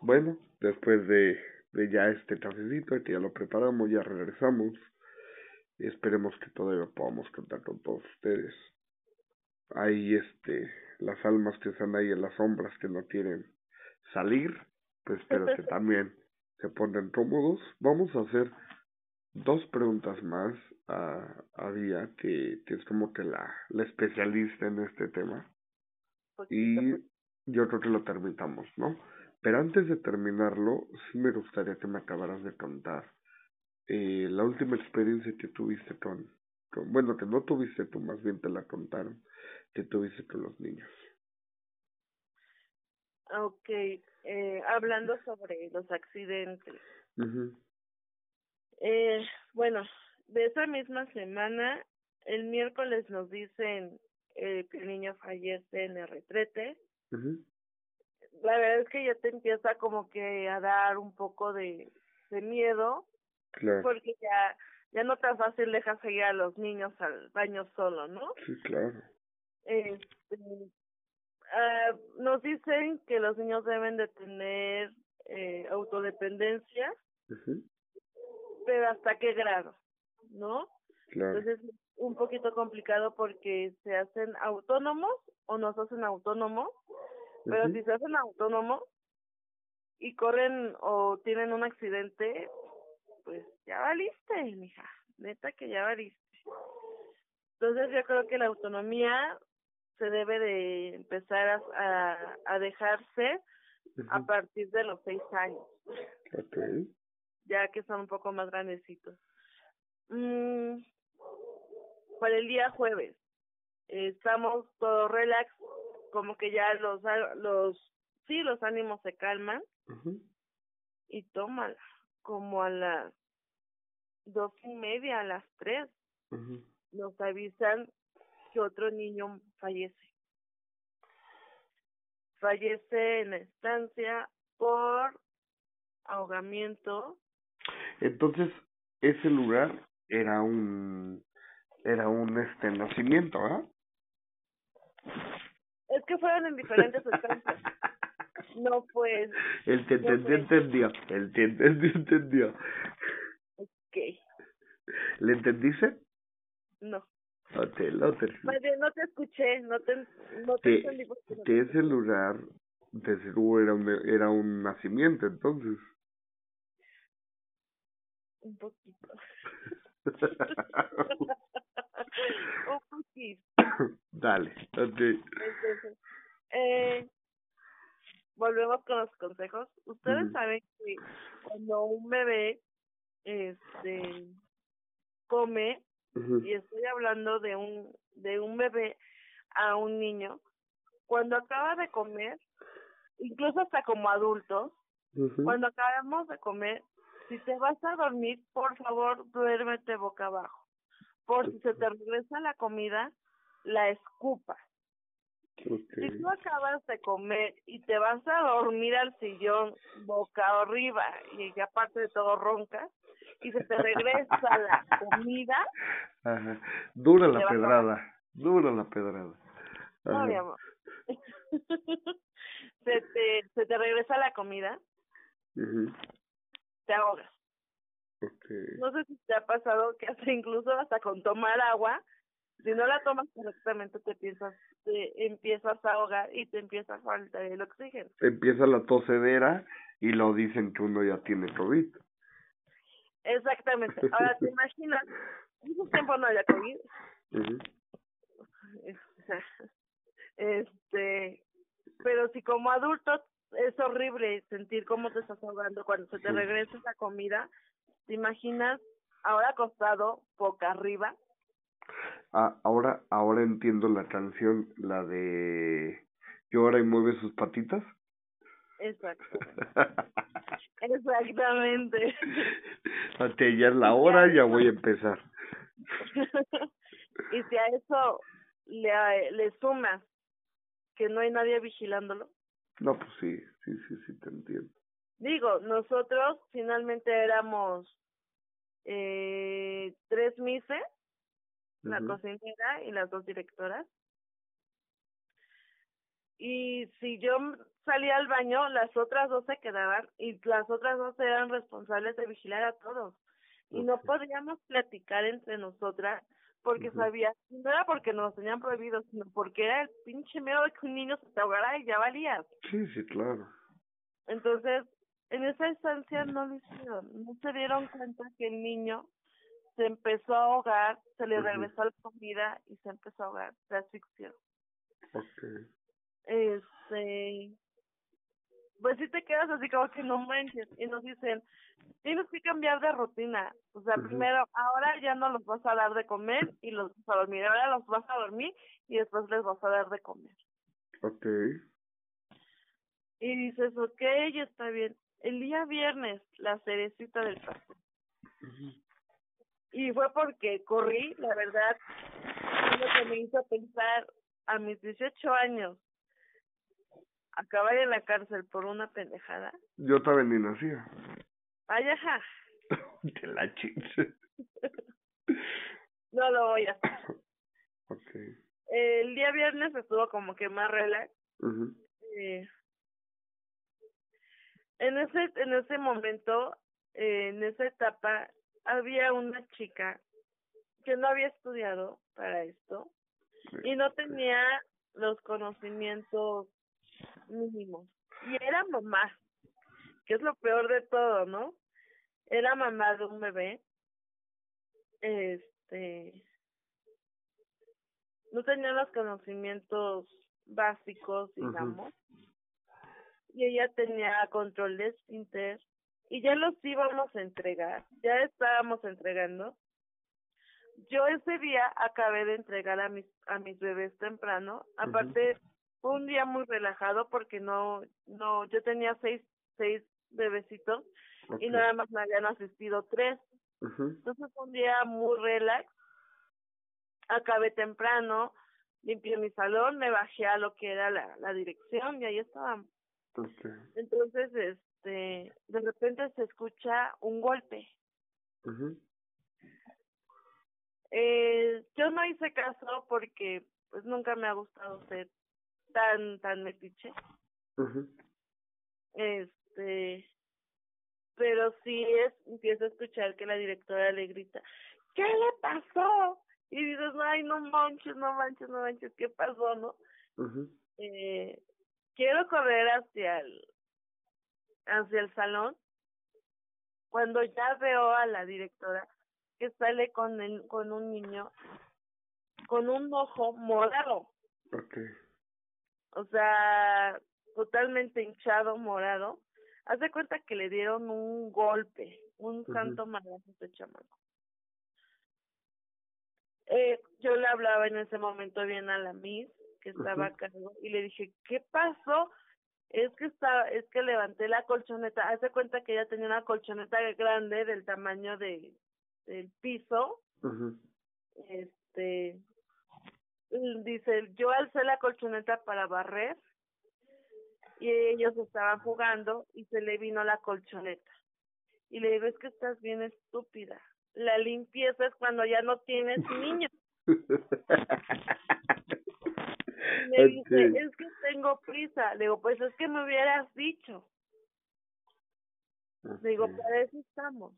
Bueno, después de, de ya este cafecito, que ya lo preparamos, ya regresamos. Esperemos que todavía podamos contar con todos ustedes. Hay este, las almas que están ahí en las sombras que no quieren salir, pues espero que también se pongan cómodos. Vamos a hacer dos preguntas más a, a Día, que, que es como que la, la especialista en este tema. Y yo creo que lo terminamos, ¿no? Pero antes de terminarlo, sí me gustaría que me acabaras de contar eh, la última experiencia que tuviste con, con, bueno, que no tuviste tú, más bien te la contaron, que tuviste con los niños. Ok, eh, hablando sobre los accidentes. eh, bueno, de esa misma semana, el miércoles nos dicen eh, que el niño fallece en el retrete. La verdad es que ya te empieza como que a dar un poco de, de miedo. Claro. Porque ya, ya no tan fácil dejas seguir a los niños al baño solo, ¿no? Sí, claro. Este, uh, nos dicen que los niños deben de tener eh, autodependencia, pero hasta qué grado, ¿no? Claro. Entonces es un poquito complicado porque se hacen autónomos o no se hacen autónomos, pero si se hacen autónomos y corren o tienen un accidente, pues ya valiste, mija, neta que ya valiste. Entonces yo creo que la autonomía se debe de empezar a, a, a dejarse a partir de los seis años. Okay. Ya que son un poco más grandecitos. Mm, para el día jueves estamos todos relax, como que ya los los sí los ánimos se calman y tómala como a las dos y media a las tres nos avisan que otro niño fallece. Fallece en la estancia por ahogamiento. Entonces ese lugar era un era un este nacimiento, ¿verdad? Es que fueron en diferentes estancias. No, pues. El que entendió, entendió. El que entendió, entendió. Ok. ¿Le entendiste? No. No te, no te. Más bien, no te escuché, no te, no te, Que, entendí. porque ese lugar, de seguro era un, era un nacimiento, entonces. Un poquito. un poquito. Dale, ok. Entonces, eh, volvemos con los consejos. Ustedes saben que cuando un bebé este come y estoy hablando de un de un bebé a un niño cuando acaba de comer incluso hasta como adultos cuando acabamos de comer si te vas a dormir por favor duérmete boca abajo por si se te regresa la comida la escupas si tú acabas de comer y te vas a dormir al sillón boca arriba y aparte de todo roncas y se te regresa la comida Ajá. Dura la pedrada. Dura la pedrada. No, mi amor. se te, se te regresa la comida, te ahogas. No sé si te ha pasado que hasta incluso hasta con tomar agua, si no la tomas correctamente te empiezas, te empiezas a ahogar y te empieza a faltar el oxígeno. Empieza la tosedera y lo dicen que uno ya tiene COVID. Exactamente. Ahora te imaginas, mucho tiempo no había COVID. Ujú. este, pero si como adulto es horrible sentir cómo te estás ahogando cuando se te regresa la comida, ¿te imaginas ahora acostado boca arriba? Ah, ahora, ahora entiendo la canción, la de llora y mueve sus patitas. Exacto. Exactamente. ok, ya es la hora, ya voy a empezar. y si a eso le, le sumas que no hay nadie vigilándolo, No, pues sí, sí, sí, sí, te entiendo. Digo, nosotros finalmente éramos eh, tres mises, la cocinera y las dos directoras. y si yo salía al baño, las otras dos se quedaban y las otras dos eran responsables de vigilar a todos. Y no podíamos platicar entre nosotras porque sabía, no era porque nos tenían prohibido, sino porque era el pinche miedo de que un niño se te ahogara y ya valía. Sí, sí, claro. Entonces, en esa instancia no lo hicieron, no se dieron cuenta que el niño se empezó a ahogar, se le regresó la comida y se empezó a ahogar, se asfixió. Okay. Este, pues si te quedas así como que no manches y nos dicen, tienes que cambiar de rutina, o sea, primero, ahora ya no los vas a dar de comer y los vas a dormir, ahora los vas a dormir y después les vas a dar de comer. Okay. Y dices, ok, está bien. El día viernes, la cerecita del pastel. Y fue porque corrí, la verdad, lo que me hizo pensar a mis 18 años, acabar en la cárcel por una pendejada. Yo también ni nacía. Ay, ajá. De la chiste. no lo voy a hacer. Okay. El día viernes estuvo como que más relax. eh, en ese en ese momento, eh, en esa etapa, había una chica que no había estudiado para esto y no tenía los conocimientos mínimos. Y era mamá, que es lo peor de todo, ¿no? Era mamá de un bebé. Este. No tenía los conocimientos básicos, digamos. Y ella tenía control de esfínter. Y ya los íbamos a entregar. Ya estábamos entregando. Yo ese día acabé de entregar a mis, a mis bebés temprano. Aparte, fue un día muy relajado porque no, no, yo tenía seis, seis bebecitos y nada más me habían asistido tres. Entonces fue un día muy relax. Acabé temprano, limpié mi salón, me bajé a lo que era la, la dirección y ahí Entonces, este, de repente se escucha un golpe. eh, yo no hice caso porque pues nunca me ha gustado ser tan tan metiche. Este, pero sí es empiezo a escuchar que la directora le grita, "¿Qué le pasó?" Y dices, "Ay, no manches, no manches, no manches, ¿qué pasó, no?" eh, quiero correr hacia el hacia el salón cuando ya veo a la directora que sale con el, con un niño con un ojo morado. Okay o sea, totalmente hinchado, morado. Haz de cuenta que le dieron un golpe, un santo malazo a este chamaco. Eh, yo le hablaba en ese momento bien a la Miss, que estaba a cargo, y le dije, ¿qué pasó? Es que estaba, es que levanté la colchoneta, haz de cuenta que ella tenía una colchoneta grande del tamaño de del piso, este, dice, yo alcé la colchoneta para barrer y ellos estaban jugando y se le vino la colchoneta. Y le digo, es que estás bien estúpida. La limpieza es cuando ya no tienes niños. me dice, es que tengo prisa. Le digo, pues es que me hubieras dicho. Le digo, para eso estamos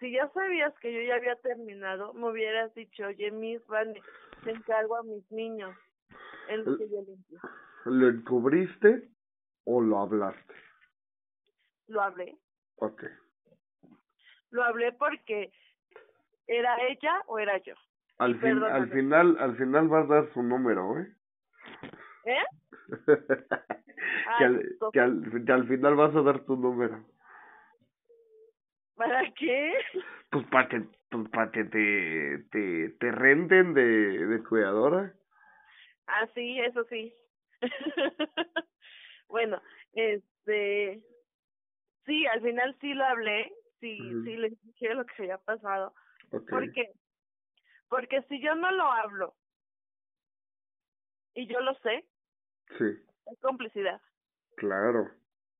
si ya sabías que yo ya había terminado, me hubieras dicho, oye, Miss Van, te encargo a mis niños en lo que yo limpio. ¿Lo encubriste o lo hablaste? Lo hablé. Ok. Lo hablé porque era ella o era yo. Al, fin, al final, al final vas a dar su número, ¿eh? ¿Eh? que, al, que, al, que al final vas a dar tu número. ¿Para qué? Pues para que, pues para que te, te, te renten de, de cuidadora. Ah, sí, eso sí. bueno, este, sí, al final sí lo hablé, sí, sí le dije lo que había pasado. Okay. ¿Por qué? Porque si yo no lo hablo y yo lo sé, sí. es complicidad. Claro.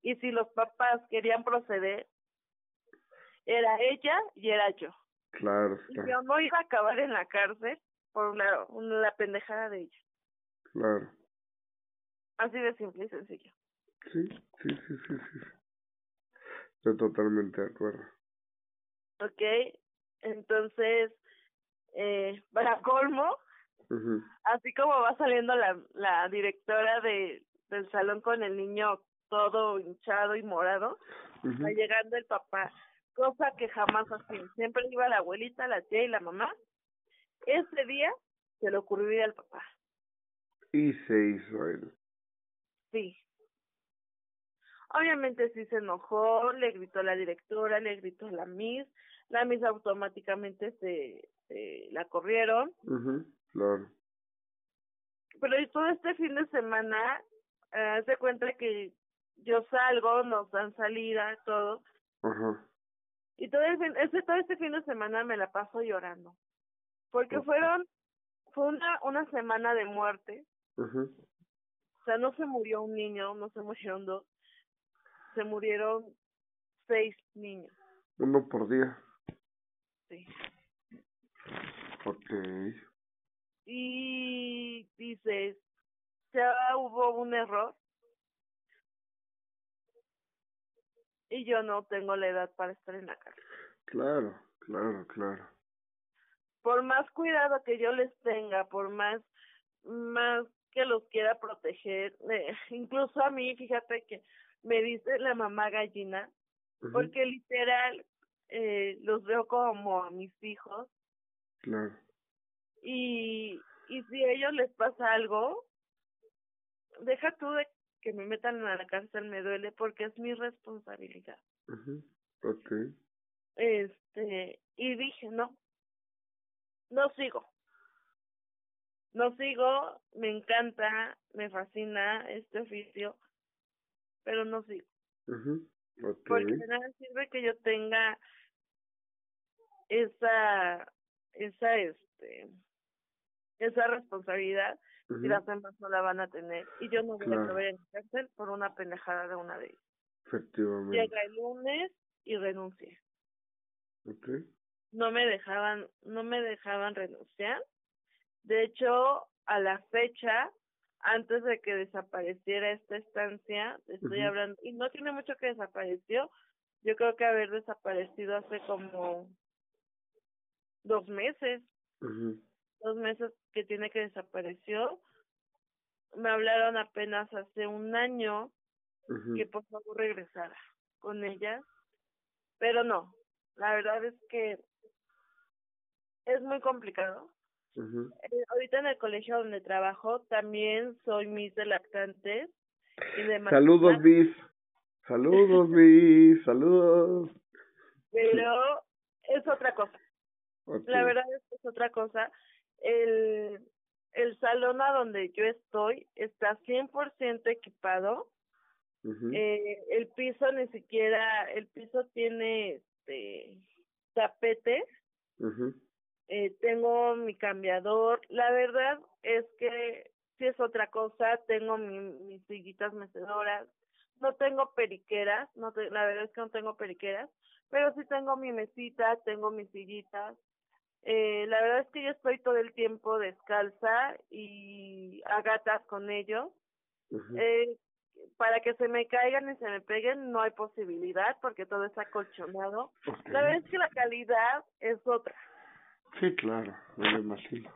Y si los papás querían proceder, era ella y era yo. Claro. Y yo no iba a acabar en la cárcel por la, la pendejada de ella. Claro. Así de simple y sencillo. Sí, sí, sí, sí, sí. Estoy totalmente de acuerdo. Ok, entonces, eh, para colmo, así como va saliendo la, la directora de, del salón con el niño todo hinchado y morado, va llegando el papá, cosa que jamás hacía. Siempre iba la abuelita, la tía y la mamá. Ese día se le ocurrió al papá. Y se hizo él. Sí. Obviamente sí se enojó, le gritó a la directora, le gritó a la Miss, la Miss automáticamente se, se la corrieron. claro. Pero todo este fin de semana, eh, se cuenta que yo salgo, nos dan salida, todo. Ajá. Y todo, el este, todo este fin de semana me la paso llorando. Porque fueron, fue una, una semana de muerte. O sea, no se murió un niño, no se murieron dos, se murieron seis niños. Uno por día. Sí. Ok. Y dices, ya hubo un error. Y yo no tengo la edad para estar en la casa. Claro, claro, claro. Por más cuidado que yo les tenga, por más, más que los quiera proteger. Eh, incluso a mí, fíjate que me dice la mamá gallina, porque literal eh, los veo como a mis hijos. Claro. Y, y si a ellos les pasa algo, deja tú de que me metan a la cárcel, me duele porque es mi responsabilidad. okay Este, y dije, no, no sigo no sigo, me encanta, me fascina este oficio, pero no sigo. Porque nada sirve que yo tenga esa, esa, este, esa responsabilidad y las demás no la van a tener. Y yo no voy a en cárcel por una pendejada de una de ellas. Efectivamente. Llega el lunes y renuncié. Okay. No me dejaban, no me dejaban renunciar de hecho, a la fecha, antes de que desapareciera esta estancia, estoy hablando, y no tiene mucho que desapareció, yo creo que haber desaparecido hace como dos meses, dos meses que tiene que desapareció. Me hablaron apenas hace un año que por favor regresara con ella, pero no, la verdad es que es muy complicado eh, ahorita en el colegio donde trabajo también soy Miss de lactantes. Y de saludos, Miss. Saludos, Miss. Saludos. Pero es otra cosa. La verdad es que es otra cosa. El, el salón a donde yo estoy está 100% equipado. eh, el piso ni siquiera, el piso tiene este tapete eh, tengo mi cambiador. La verdad es que si es otra cosa, tengo mi, mis sillitas mecedoras. No tengo periqueras, no la verdad es que no tengo periqueras, pero sí tengo mi mesita, tengo mis sillitas. Eh, la verdad es que yo estoy todo el tiempo descalza y a gatas con ellos. eh, para que se me caigan y se me peguen no hay posibilidad porque todo está acolchonado. La verdad es que la calidad es otra. Sí, claro, me imagino.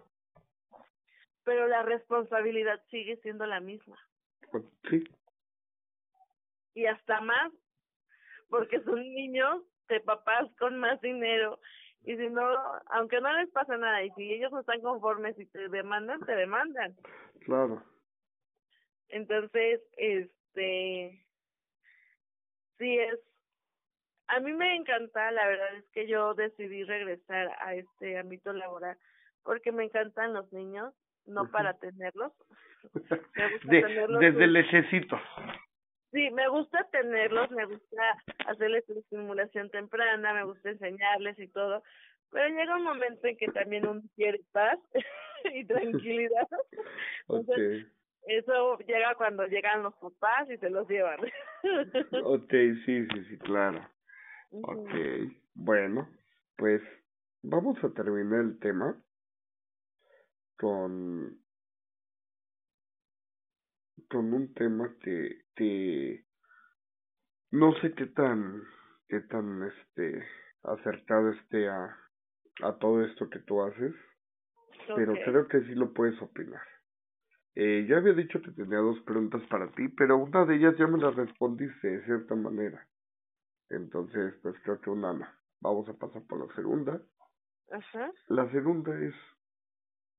Pero la responsabilidad sigue siendo la misma. Pues, sí. Y hasta más, porque son niños de papás con más dinero. Y si no, aunque no les pasa nada, y si ellos no están conformes y te demandan, te demandan. Claro. Entonces, este, sí es a mí me encanta, la verdad es que yo decidí regresar a este ámbito laboral porque me encantan los niños, no para tenerlos. desde el necesito. Sí, me gusta tenerlos, me gusta hacerles una estimulación temprana, me gusta enseñarles y todo, pero llega un momento en que también uno quiere paz y tranquilidad. Entonces, eso llega cuando llegan los papás y se los llevan. ok, sí, sí, sí, claro. Ok, bueno, pues vamos a terminar el tema con con un tema que, que no sé qué tan, qué tan este acertado esté a, a todo esto que tú haces, pero creo que sí lo puedes opinar. Eh, ya había dicho que tenía dos preguntas para ti, pero una de ellas ya me la respondiste de cierta manera. Entonces, pues creo que una no. Vamos a pasar por la segunda. Ajá. La segunda es,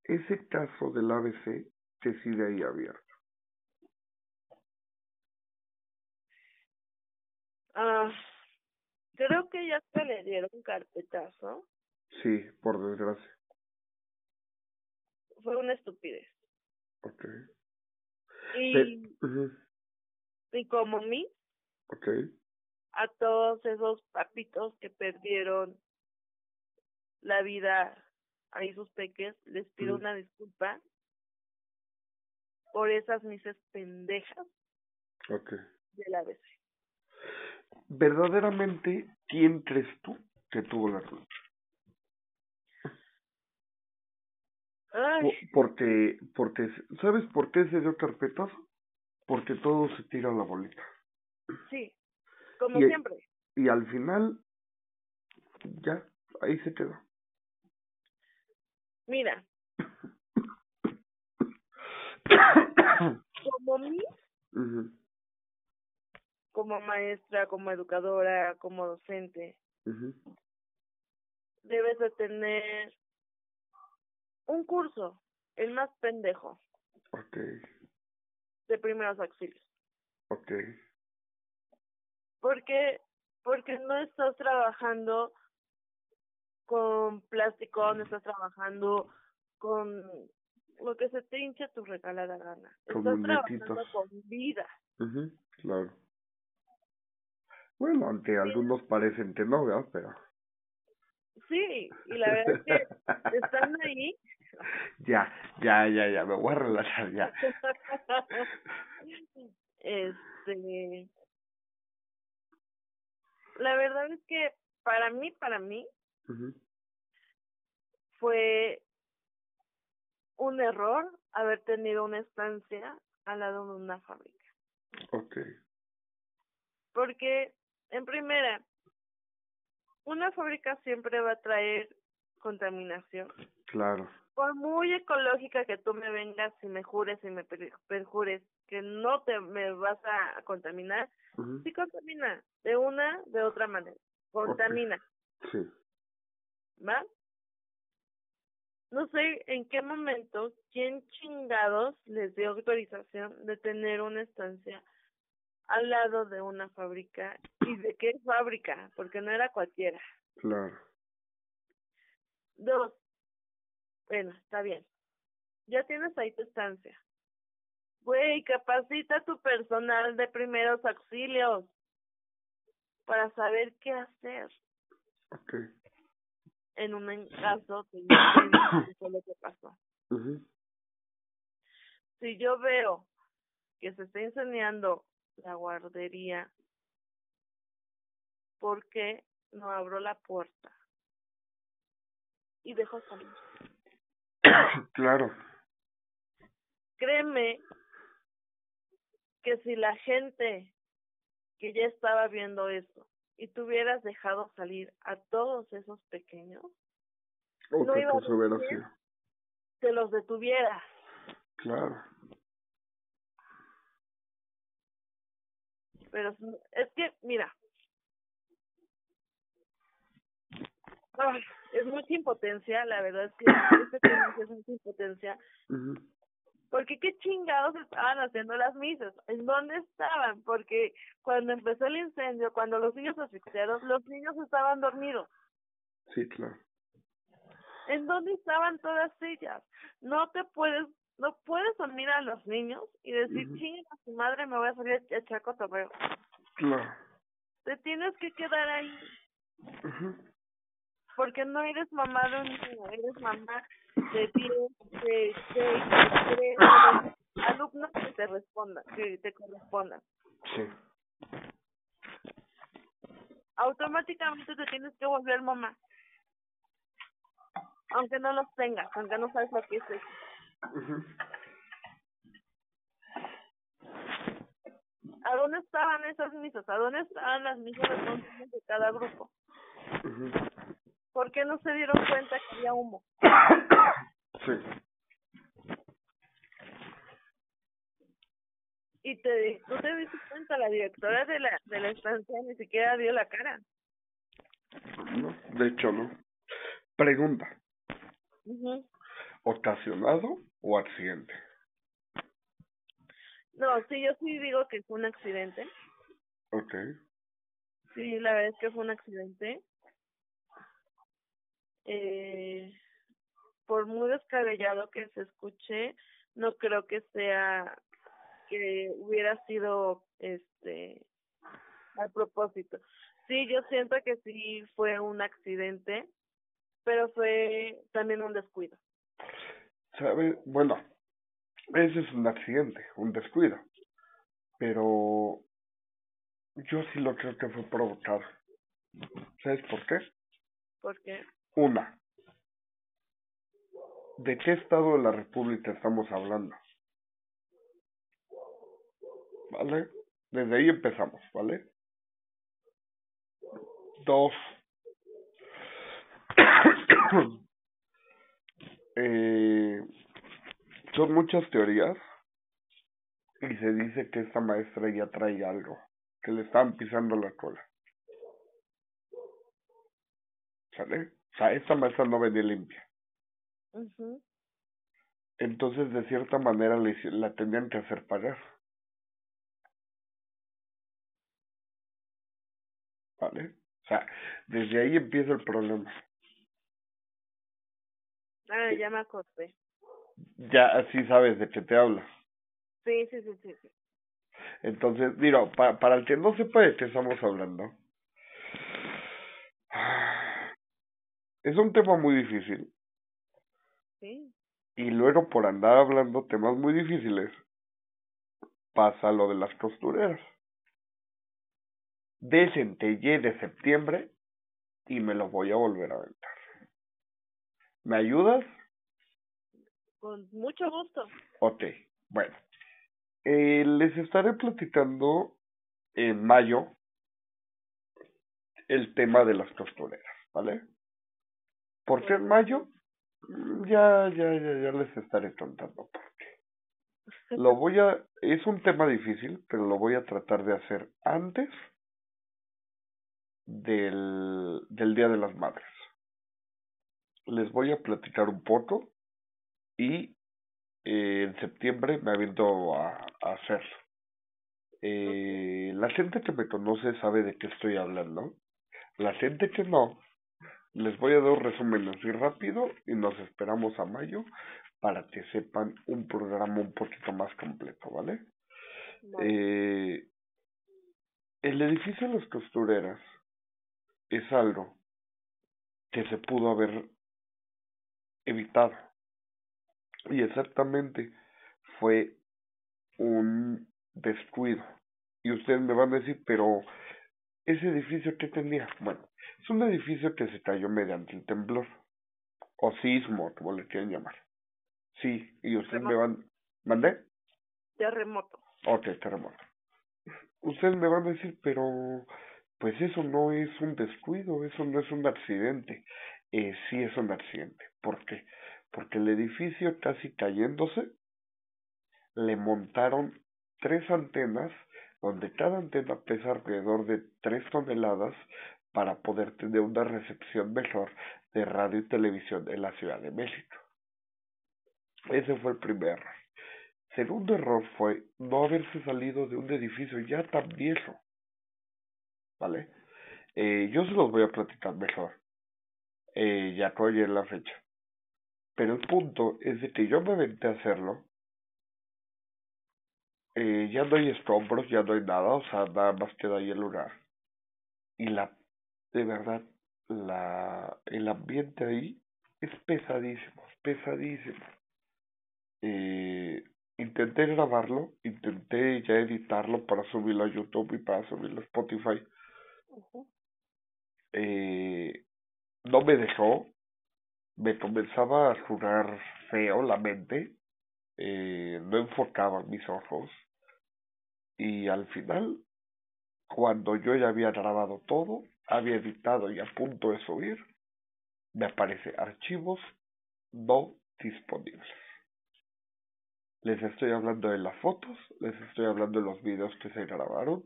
ese caso del ABC que sigue ahí abierto. Ah, creo que ya se le dieron carpetazo. Sí, por desgracia. Fue una estupidez. Okay. Y, y como mí, okay. a todos esos papitos que perdieron la vida a sus peques, les pido una disculpa por esas mises pendejas okay. de la ABC. ¿Verdaderamente quién crees tú que tuvo la culpa? Porque, porque, ¿sabes por qué se dio carpetazo? Porque todo se tira a la bolita. Sí, como siempre. Y al final, ya, ahí se quedó. Mira. como mí, como maestra, como educadora, como docente, debes de tener un curso, el más pendejo. Ok. De primeros auxilios. Ok. Porque, porque no estás trabajando con plástico, no estás trabajando con lo que se te hincha tu regalada gana. estás trabajando con vida. claro. Bueno, aunque algunos parecen que no, ¿verdad? Pero... Sí, y la verdad es que están ahí ya, ya, ya, ya, me voy a relajar ya. este, la verdad es que para mí, para mí, fue un error haber tenido una estancia al lado de una fábrica. Okay. Porque, en primera, una fábrica siempre va a traer contaminación. Claro por muy ecológica que tú me vengas y me jures y me perjures que no te me vas a contaminar, sí contamina, de una, de otra manera, contamina. Sí. ¿Va? No sé en qué momento, quién chingados les dio autorización de tener una estancia al lado de una fábrica y de qué fábrica, porque no era cualquiera. Claro. Dos, bueno, está bien. Ya tienes ahí tu estancia. Güey, capacita a tu personal de primeros auxilios para saber qué hacer. Okay. En un caso de lo que pasó. Si yo veo que se está incendiando la guardería, ¿por qué no abro la puerta y dejo salir? Claro. Créeme que si la gente que ya estaba viendo eso y tuvieras dejado salir a todos esos pequeños, no iba a te los detuvieras. Claro. Pero es que, mira, Ay, es mucha impotencia, la verdad es que este tema es mucha impotencia. Porque qué chingados estaban haciendo las misas, ¿en dónde estaban? Porque cuando empezó el incendio, cuando los niños asfixiaron, los niños estaban dormidos. Sí, claro. ¿En dónde estaban todas ellas? No te puedes, no puedes dormir a los niños y decir, uh a su madre, me voy a salir a echar cotorreo. Claro. Te tienes que quedar ahí porque no eres mamá de un niño, eres mamá de 10, de 6, de 3 alumnos que te respondan, que te correspondan. Sí. Automáticamente te tienes que volver mamá. Aunque no los tengas, aunque no sabes lo que es eso. ¿A dónde estaban esas misas? ¿A dónde estaban las misas de cada grupo? ¿Por qué no se dieron cuenta que había humo? Sí. Y te, tú te diste cuenta, la directora de la, de la estancia ni siquiera dio la cara. No, de hecho no. Pregunta. ¿Ocasionado o accidente? No, sí, yo sí digo que fue un accidente. Okay. Sí, la verdad es que fue un accidente. Eh, por muy descabellado que se escuche, no creo que sea que hubiera sido este a propósito. Sí, yo siento que sí fue un accidente, pero fue también un descuido. ¿Sabe? Bueno, ese es un accidente, un descuido. Pero yo sí lo creo que fue provocado. ¿Sabes por qué? ¿Por qué? Una. ¿De qué estado de la República estamos hablando? ¿Vale? Desde ahí empezamos, ¿vale? Dos. eh, son muchas teorías y se dice que esta maestra ya trae algo, que le están pisando la cola. ¿Sale? O sea, esta maestra no venía limpia. Entonces, de cierta manera, le, la tenían que hacer pagar. ¿Vale? O sea, desde ahí empieza el problema. Ah, ya me acordé. Ya así sabes de qué te habla. Sí, sí, sí, sí. Entonces, mira, para, para el que no sepa de qué estamos hablando, es un tema muy difícil. Sí. Y luego por andar hablando temas muy difíciles, pasa lo de las costureras. Desentellé de septiembre y me lo voy a volver a aventar. ¿Me ayudas? Con mucho gusto. Ok, bueno. Eh, les estaré platicando en mayo el tema de las costureras, ¿vale? ¿Por qué en mayo? Mm, ya, ya, ya, ya les estaré contando por qué. Lo voy a, es un tema difícil, pero lo voy a tratar de hacer antes del, del Día de las Madres. Les voy a platicar un poco y eh, en septiembre me aviento a, a hacerlo. Eh, la gente que me conoce sabe de qué estoy hablando. La gente que no, les voy a dar un resumen así rápido y nos esperamos a mayo para que sepan un programa un poquito más completo, ¿vale? Eh, el edificio de las costureras es algo que se pudo haber evitado. Y exactamente fue un descuido. Y ustedes me van a decir, pero ese edificio que tenía, bueno, es un edificio que se cayó mediante el temblor o sismo, como le quieren llamar. Sí, y ustedes me van, ¿mandé? Terremoto. Ok, terremoto. Ustedes me van a decir, pero pues eso no es un descuido, eso no es un accidente. Eh, sí es un accidente. ¿Por qué? Porque el edificio casi cayéndose, le montaron tres antenas, donde cada antena pesa alrededor de tres toneladas para poder tener una recepción mejor de radio y televisión en la Ciudad de México. Ese fue el primer error. Segundo error fue no haberse salido de un edificio ya tan viejo. ¿Vale? Eh, yo se los voy a platicar mejor. Eh, ya en la fecha. Pero el punto es de que yo me aventé a hacerlo. Eh, ya no hay escombros, ya no hay nada, o sea, nada más queda ahí el lugar. Y la, de verdad, la, el ambiente ahí es pesadísimo, es pesadísimo. Eh, intenté grabarlo, intenté ya editarlo para subirlo a YouTube y para subirlo a Spotify. Eh, no me dejó, me comenzaba a jugar feo la mente, eh, no enfocaba mis ojos, Y al final, cuando yo ya había grabado todo, había editado y a punto de subir, me aparece archivos no disponibles. Les estoy hablando de las fotos, les estoy hablando de los videos que se grabaron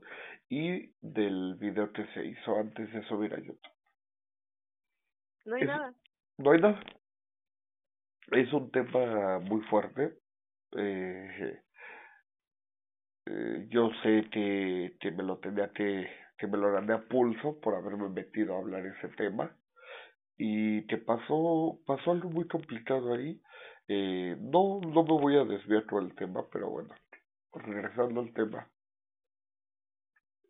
y del video que se hizo antes de subir a YouTube. No hay nada. Nada. Es un tema muy fuerte. Eh, eh, yo sé que, que me lo tenía que, que me lo gané a pulso por haberme metido a hablar ese tema y que pasó, pasó algo muy complicado ahí eh, no, no me voy a desviar todo el tema, pero bueno, regresando al tema.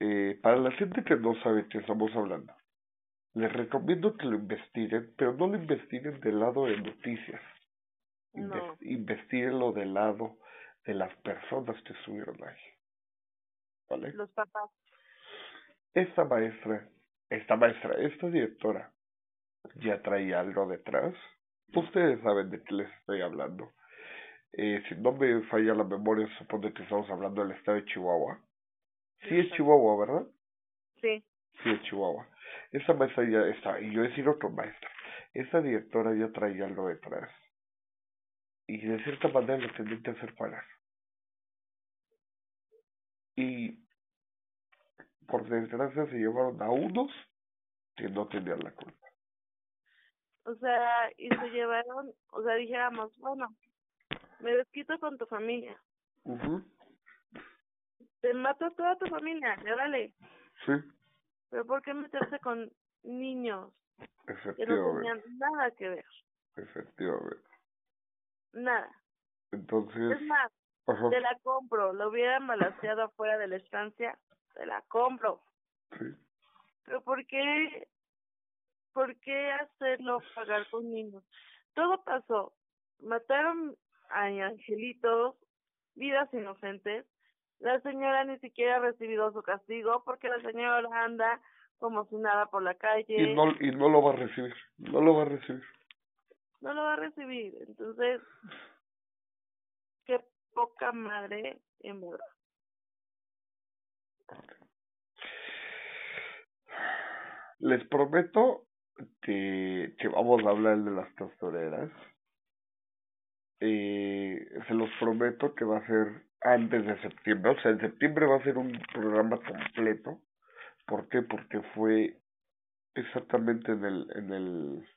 Eh, para la gente que no sabe qué estamos hablando, les recomiendo que lo investiguen, pero no lo investiguen del lado de noticias. No. Investiguenlo del lado de las personas que estuvieron ahí. ¿Vale? Los papás. Esta maestra, esta maestra, esta directora, ya traía algo detrás Ustedes saben de qué les estoy hablando. Eh, si no me falla la memoria, supone que estamos hablando del estado de Chihuahua. Sí es Chihuahua, ¿verdad? Sí. Sí es Chihuahua. Esa maestra ya está, y yo sido otro maestra. Esa directora ya traía algo detrás. Y de cierta manera lo tendría que hacer pagar. Y por desgracia se llevaron a unos que no tenían la culpa o sea, y se llevaron, o sea, dijéramos, bueno, me desquito con tu familia. Te mato a toda tu familia, dale. Sí. Pero ¿por qué meterse con niños que no tenían nada que ver? Efectivamente. Nada. Entonces. Es más, te la compro. Lo hubieran balanceado afuera de la estancia, te la compro. Sí. Pero ¿por qué ¿por qué hacerlo pagar con niños? Todo pasó. Mataron a angelitos, vidas inocentes. La señora ni siquiera ha recibido su castigo porque la señora anda como si nada por la calle. Y no, y no lo va a recibir, no lo va a recibir. No lo va a recibir. Entonces, qué poca madre en verdad. Les prometo que, que vamos a hablar de las pastoreras. Eh, se los prometo que va a ser antes de septiembre, o sea, en septiembre va a ser un programa completo. ¿Por qué? Porque fue exactamente en el, en el,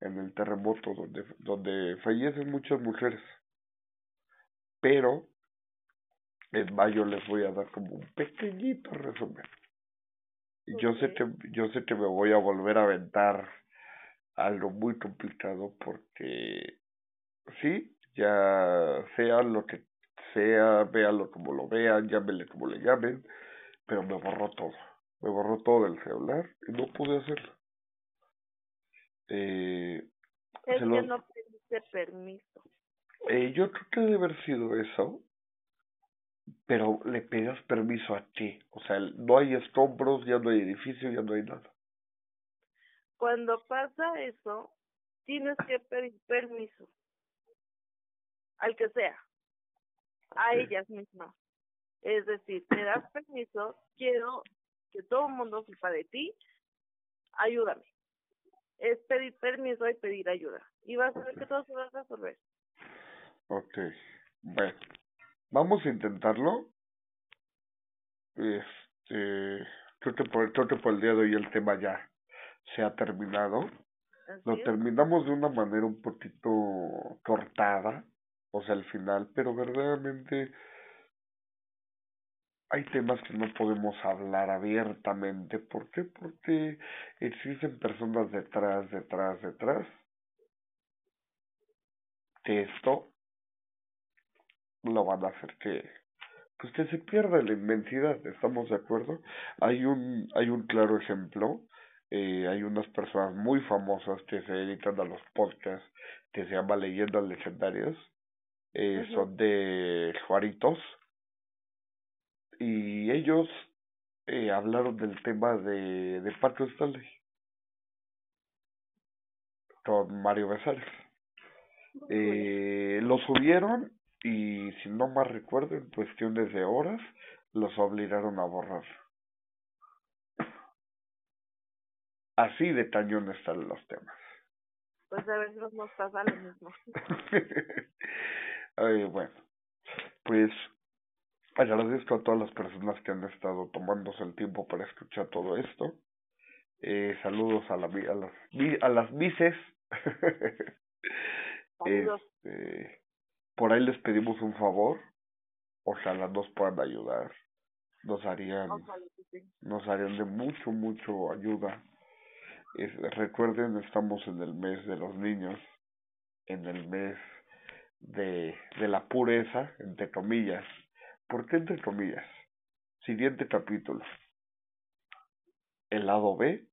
en el terremoto donde, donde fallecen muchas mujeres. Pero en mayo les voy a dar como un pequeñito resumen. Yo sé que yo sé que me voy a volver a aventar algo muy complicado porque sí, ya sea lo que sea, véanlo como lo vean, llámenle como le llamen, pero me borró todo, me borró todo del celular y no pude hacerlo. Eh, es que no pediste permiso. Eh, yo creo que debe haber sido eso, pero le pedías permiso a ti. O sea, no hay escombros, ya no hay edificio, ya no hay nada. Cuando pasa eso, tienes que pedir permiso. Al que sea. A ellas mismas. Es decir, te das permiso, quiero que todo el mundo sepa de ti, ayúdame. Es pedir permiso y pedir ayuda. Y vas a ver que todo se va a resolver. Ok, bueno. Vamos a intentarlo. Este, creo que por, creo que por el día de hoy el tema ya se ha terminado. Lo terminamos de una manera un poquito cortada, o sea, al final, pero verdaderamente hay temas que no podemos hablar abiertamente. ¿Por qué? Porque existen personas detrás, detrás, detrás de esto lo van a hacer que pues que se pierda la inmensidad, ¿estamos de acuerdo? Hay un, hay un claro ejemplo, eh, hay unas personas muy famosas que se dedican a los podcasts que se llama Leyendas Legendarias, eh, son de Juaritos, y ellos eh, hablaron del tema de, de Paco Stanley con Mario Besares. Eh, lo subieron y si no más recuerdo, en cuestiones de horas, los obligaron a borrar. Así de cañón están los temas. Pues a si nos pasa lo mismo. Ay, bueno, pues agradezco a todas las personas que han estado tomándose el tiempo para escuchar todo esto. Eh, saludos a, la, a las a las vices. este, por ahí les pedimos un favor. Ojalá nos puedan ayudar. Nos harían, nos harían de mucho, mucho ayuda recuerden, estamos en el mes de los niños, en el mes de, de la pureza, entre comillas. ¿Por qué entre comillas? Siguiente capítulo. El lado B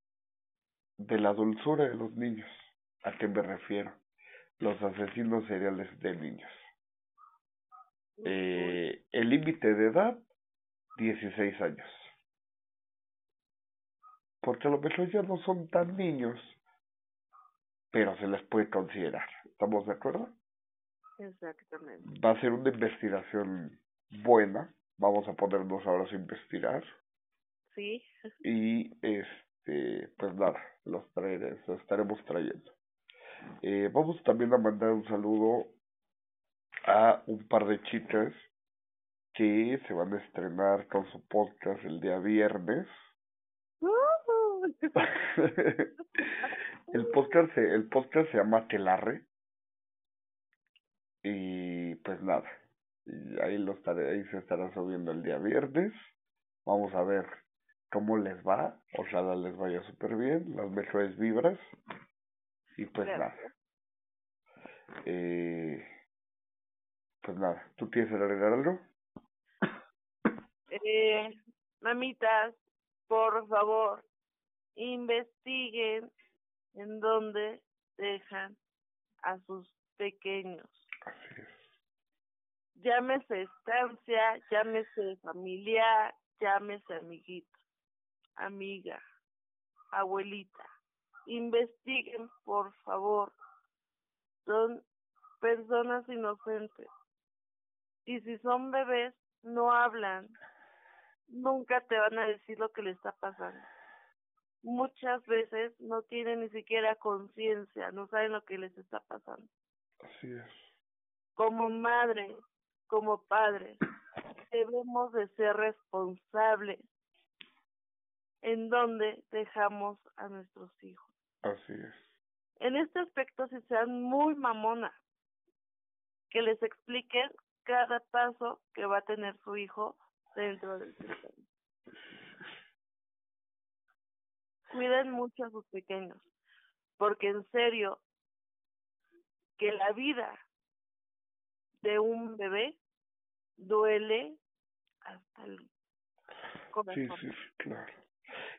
de la dulzura de los niños. ¿A qué me refiero? Los asesinos seriales de niños. Eh, el límite de edad, 16 años porque a lo mejor ya no son tan niños, pero se les puede considerar. ¿Estamos de acuerdo? Exactamente. Va a ser una investigación buena. Vamos a ponernos ahora a investigar. Sí. Y este, pues nada, los, traeré, los estaremos trayendo. Eh, vamos también a mandar un saludo a un par de chicas que se van a estrenar con su podcast el día viernes. el podcast se, el podcast se llama Telarre y pues nada y ahí lo estaré ahí se estará subiendo el día viernes. Vamos a ver cómo les va. Ojalá les vaya súper bien las mejores vibras. Y pues nada. Eh, pues nada. Tú quieres agregar algo eh mamitas por favor investiguen en dónde dejan a sus pequeños. Llámese estancia, llámese familiar, llámese amiguito, amiga, abuelita. Investiguen, por favor. Son personas inocentes. Y si son bebés, no hablan. Nunca te van a decir lo que le está pasando muchas veces no tienen ni siquiera conciencia, no saben lo que les está pasando. Así es. Como madre, como padre, debemos de ser responsables en donde dejamos a nuestros hijos. Así es. En este aspecto, si sean muy mamona, que les expliquen cada paso que va a tener su hijo dentro del sistema. cuiden mucho a sus pequeños, porque en serio, que la vida de un bebé duele hasta el corazón. Sí, sí, claro.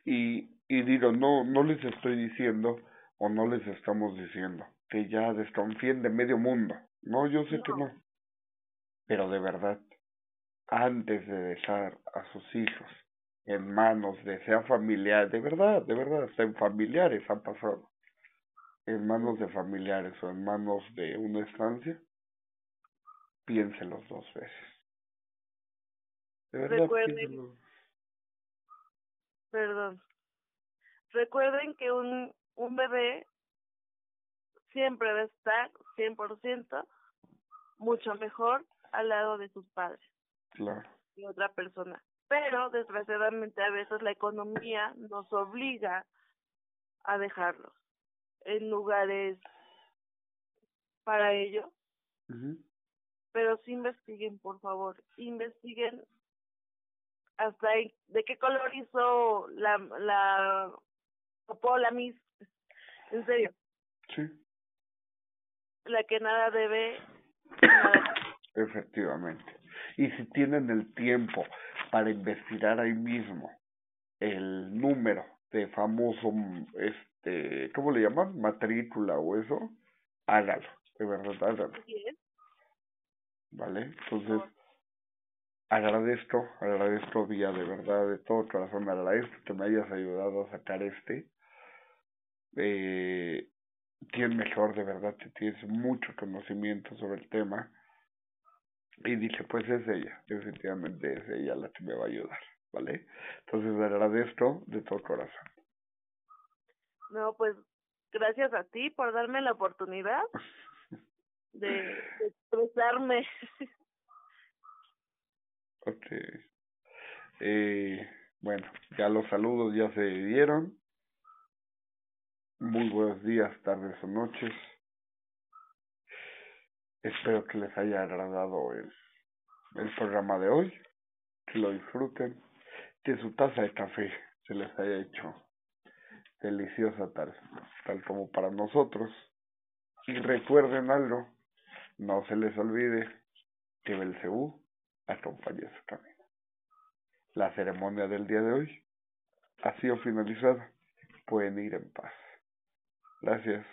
Y, y digo, no, no les estoy diciendo o no les estamos diciendo que ya desconfíen de medio mundo. No, yo sé que no. Pero de verdad, antes de dejar a sus hijos en manos de sea familiar, de verdad, de verdad, hasta en familiares han pasado, en manos de familiares o en manos de una estancia, piénselos dos veces. De verdad, Recuerden, perdón, recuerden que un, un bebé siempre va a estar 100% mucho mejor al lado de sus padres. Claro. Y otra persona pero desgraciadamente a veces la economía nos obliga a dejarlos en lugares para ello. Pero sí investiguen, por favor, investiguen hasta ahí, de qué color hizo la la la Miss, en serio. Sí. La que nada debe. Efectivamente. Y si tienen el tiempo para investigar ahí mismo el número de famoso, este, ¿cómo le llaman? Matrícula o eso, hágalo, de verdad, hágalo. ¿Vale? Entonces, agradezco, agradezco Vía, de verdad, de todo corazón, agradezco que me hayas ayudado a sacar este. Eh, tienes mejor, de verdad, que tienes mucho conocimiento sobre el tema. Y dije, pues es ella, definitivamente es ella la que me va a ayudar, ¿vale? Entonces agradezco de todo corazón. No, pues gracias a ti por darme la oportunidad de, de expresarme. ok. Eh, bueno, ya los saludos ya se dieron. Muy buenos días, tardes o noches. Espero que les haya agradado el, el programa de hoy, que lo disfruten, que su taza de café se les haya hecho deliciosa tal, tal como para nosotros. Y recuerden algo, no se les olvide que Belcebú acompaña su camino. La ceremonia del día de hoy ha sido finalizada. Pueden ir en paz. Gracias.